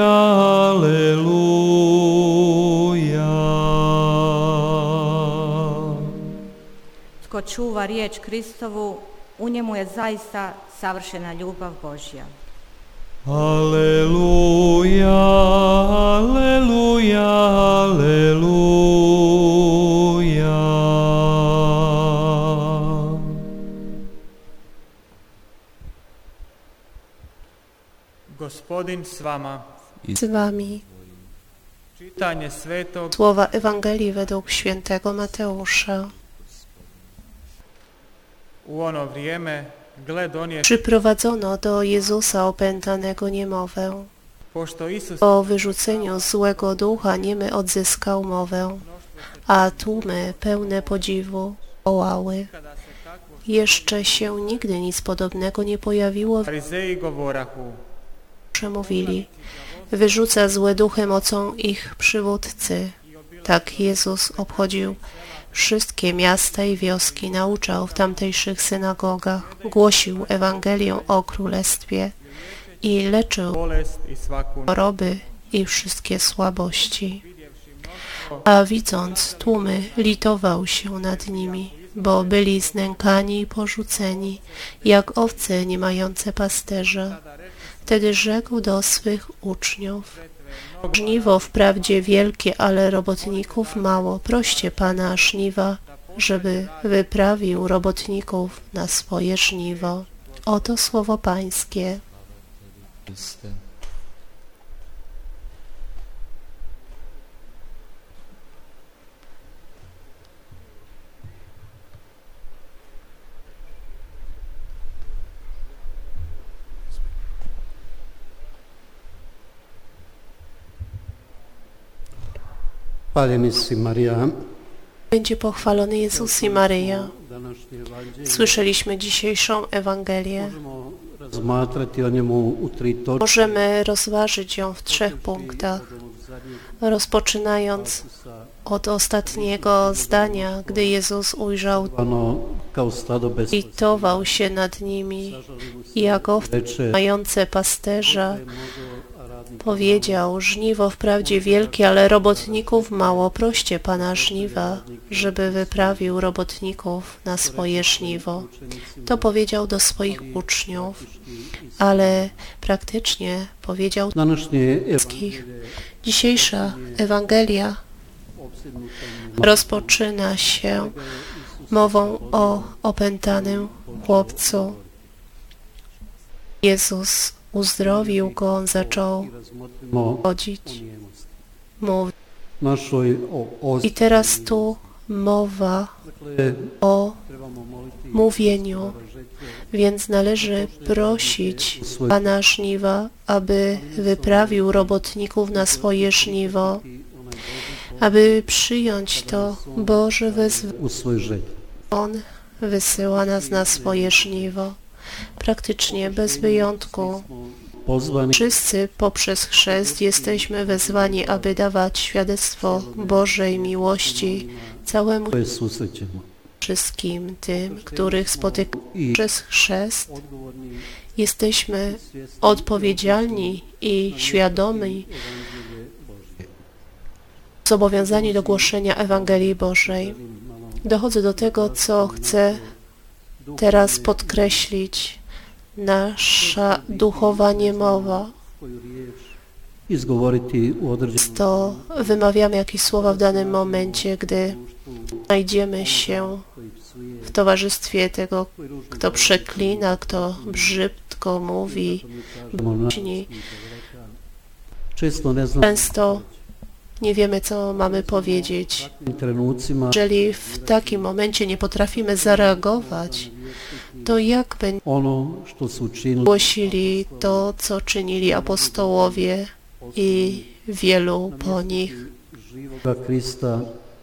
aleluja. Tko čuva riječ Kristovu, u njemu je zaista savršena ljubav Božja. Aleluja, aleluja, aleluja. Gospodin s vama. Z wami. Słowa Ewangelii według świętego Mateusza. Przyprowadzono do Jezusa opętanego niemowę. Po wyrzuceniu złego ducha niemy odzyskał mowę, a tłumy pełne podziwu takvo Jeszcze się nigdy nic podobnego nie pojawiło, govorahu, przemówili. Wyrzuca złe duchy mocą ich przywódcy. Tak Jezus obchodził wszystkie miasta i wioski, nauczał w tamtejszych synagogach, głosił Ewangelię o Królestwie i leczył choroby i wszystkie słabości. A widząc tłumy, litował się nad nimi, bo byli znękani i porzuceni, jak owce nie mające pasterza. Wtedy rzekł do swych uczniów, żniwo wprawdzie wielkie, ale robotników mało. Proście Pana żniwa, żeby wyprawił robotników na swoje żniwo. Oto słowo Pańskie. Marija. Będzie pochwalony Jezus i Maryja. Słyszeliśmy dzisiejszą Ewangelię. Możemy rozważyć ją w trzech punktach, rozpoczynając od ostatniego zdania, gdy Jezus ujrzał, litował się nad nimi jak owce mające pasterza powiedział, żniwo wprawdzie wielkie, ale robotników mało, proście Pana żniwa, żeby wyprawił robotników na swoje żniwo. To powiedział do swoich uczniów, ale praktycznie powiedział wszystkich. Dzisiejsza Ewangelia rozpoczyna się mową o opętanym chłopcu. Jezus uzdrowił go, on zaczął chodzić, I teraz tu mowa o mówieniu, więc należy prosić Pana żniwa, aby wyprawił robotników na swoje żniwo, aby przyjąć to Boże wezwanie. On wysyła nas na swoje żniwo. Praktycznie bez wyjątku. Wszyscy poprzez chrzest jesteśmy wezwani, aby dawać świadectwo Bożej miłości całemu wszystkim tym, których spotykamy przez chrzest. Jesteśmy odpowiedzialni i świadomi, zobowiązani do głoszenia Ewangelii Bożej. Dochodzę do tego, co chcę teraz podkreślić. Nasza duchowa niemowa. To wymawiamy jakieś słowa w danym momencie, gdy znajdziemy się w towarzystwie tego, kto przeklina, kto brzydko mówi, znam Często nie wiemy, co mamy powiedzieć. Jeżeli w takim momencie nie potrafimy zareagować, to jak będziemy głosili to, co czynili apostołowie i wielu po nich?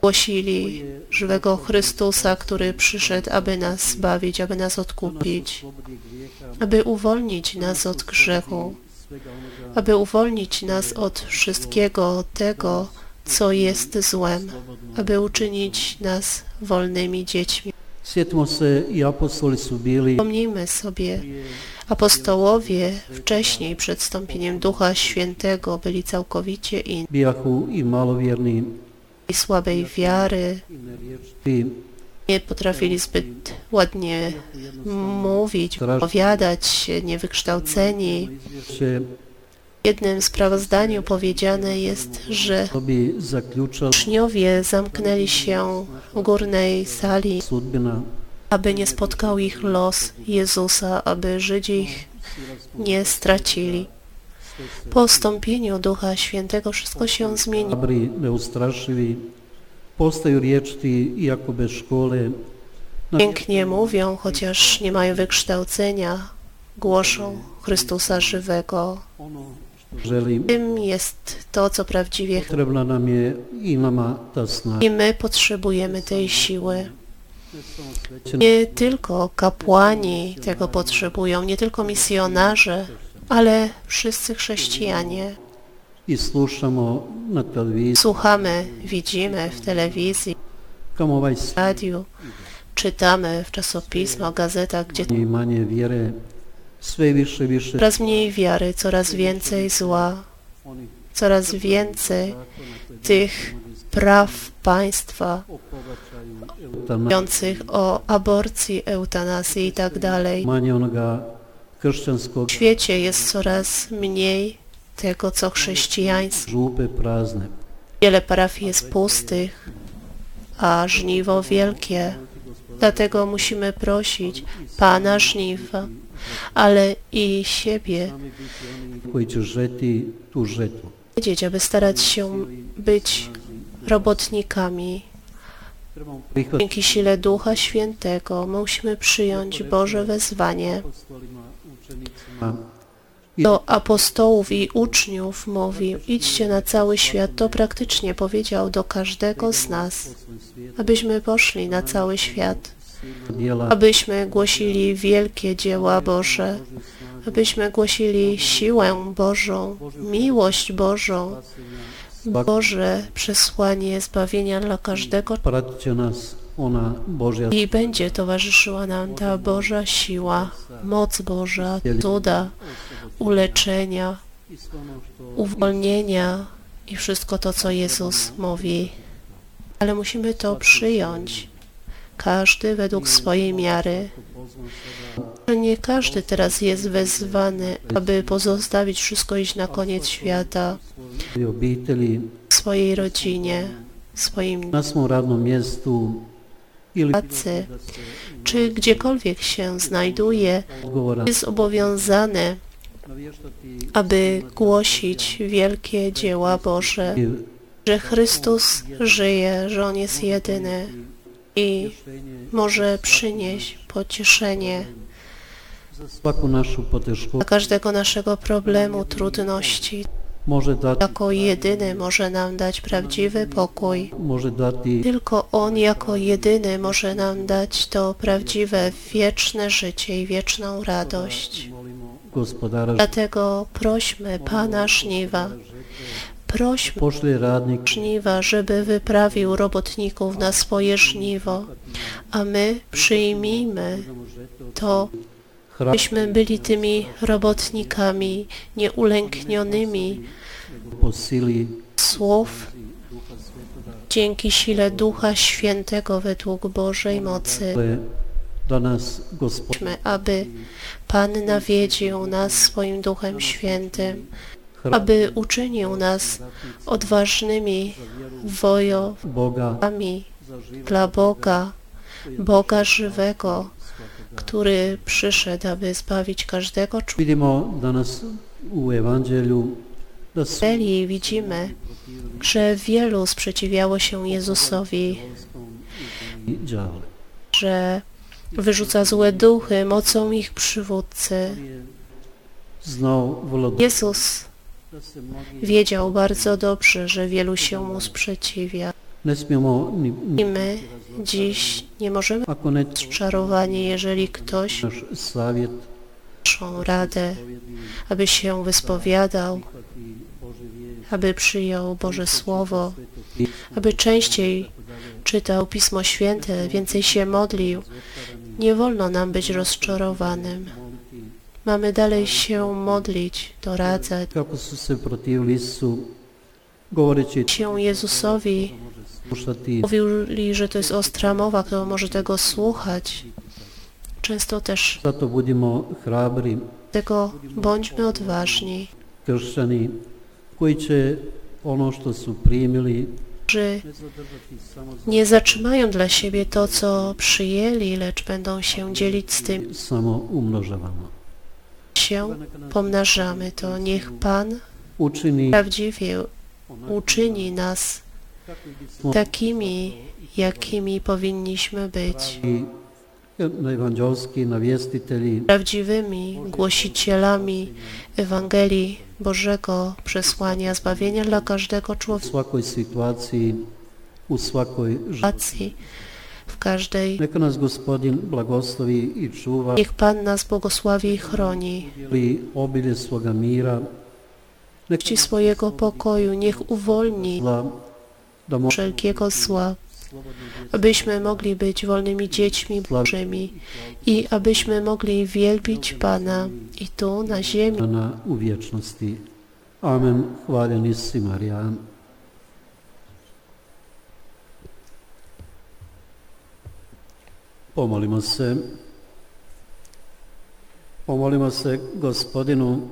Głosili żywego Chrystusa, który przyszedł, aby nas zbawić, aby nas odkupić, aby uwolnić nas od grzechu, aby uwolnić nas od wszystkiego tego, co jest złem, aby uczynić nas wolnymi dziećmi. Pomnijmy sobie, apostołowie wcześniej przed wstąpieniem Ducha Świętego byli całkowicie inni, i słabej wiary, nie potrafili zbyt ładnie mówić, opowiadać się, niewykształceni. W jednym sprawozdaniu powiedziane jest, że uczniowie zamknęli się w górnej sali, aby nie spotkał ich los Jezusa, aby Żydzi ich nie stracili. Po wstąpieniu Ducha Świętego wszystko się zmieni. Pięknie mówią, chociaż nie mają wykształcenia, głoszą Chrystusa żywego. Tym jest to, co prawdziwie i my potrzebujemy tej siły. Nie tylko kapłani tego potrzebują, nie tylko misjonarze, ale wszyscy chrześcijanie. I na televiziji Słuchamy, widzimy w telewizji, w radiu, czytamy w czasopismach, gazetach, gdzie coraz mniej wiary, coraz więcej zła, coraz więcej tych praw państwa mówiących o aborcji, eutanazji i tak dalej. W świecie jest coraz mniej tego, co chrześcijaństwo. Wiele parafii jest pustych, a żniwo wielkie. Dlatego musimy prosić Pana żniwa, ale i siebie, wiedzieć, aby starać się być robotnikami. Dzięki sile Ducha Świętego musimy przyjąć Boże wezwanie. Do apostołów i uczniów mówi, idźcie na cały świat. To praktycznie powiedział do każdego z nas, abyśmy poszli na cały świat, abyśmy głosili wielkie dzieła Boże, abyśmy głosili siłę Bożą, miłość Bożą, Boże przesłanie zbawienia dla każdego ona i będzie towarzyszyła nam ta Boża siła, moc Boża, cuda, uleczenia, uwolnienia i wszystko to, co Jezus mówi. Ale musimy to przyjąć, każdy według swojej miary. Nie każdy teraz jest wezwany, aby pozostawić wszystko iść na koniec świata, swojej rodzinie, swoim na svom radnom mjestu ili pracy, czy gdziekolwiek się znajduje, jest navještati aby głosić wielkie dzieła Boże, że Chrystus żyje, że On jest jedyny i może przynieść pocieszenie dla każdego naszego problemu, trudności. Može dati, Jako jedyny może nam dać prawdziwy pokój. može dati Tylko On jako jedyny może nam dać to prawdziwe, wieczne życie i wieczną radość. Dlatego prośmy Pana żniwa, prośmy żniwa, żeby wyprawił robotników na swoje żniwo, a my przyjmijmy to, byśmy byli tymi robotnikami nieulęknionymi. Słów dzięki sile Ducha Świętego według Bożej mocy, aby Pan nawiedził nas swoim Duchem Świętym, aby uczynił nas odważnymi wojownikami dla Boga, Boga żywego, który przyszedł, aby zbawić każdego człowieka. Widzimy, że wielu sprzeciwiało się Jezusowi, że wyrzuca złe duchy mocą ich przywódcy. Jezus wiedział bardzo dobrze, że wielu się mu sprzeciwia. I my dziś nie możemy być czarowani, jeżeli ktoś naszą radę, aby się wyspowiadał, aby przyjął Boże Słowo, aby częściej czytał Pismo Święte, więcej się modlił. Nie wolno nam być rozczarowanym. Mamy dalej się modlić, doradzać się Jezusowi. Mówili, że to jest ostra mowa, kto może tego słuchać. Często też tego bądźmy odważni, kršćani koji će ono što su primili samo nie zatrzymają dla siebie to, co przyjęli, lecz będą się dzielić z tym, samo umnožavamo. się pomnażamy. To niech Pan Učini prawdziwie uczyni nas takimi, jakimi powinniśmy być. prawdziwymi głosicielami Ewangelii Bożego przesłania zbawienia dla każdego człowieka žrtvi. w każdej. Niech Pan nas błogosławi i chroni. Ci swojego pokoju niech uwolni wszelkiego zła, abyśmy mogli być wolnymi dziećmi Bożymi i abyśmy mogli wielbić Pana i tu na ziemi. na u vječnosti. Amen. Hvaljen si Marija. Pomolimo se. Pomolimo se gospodinu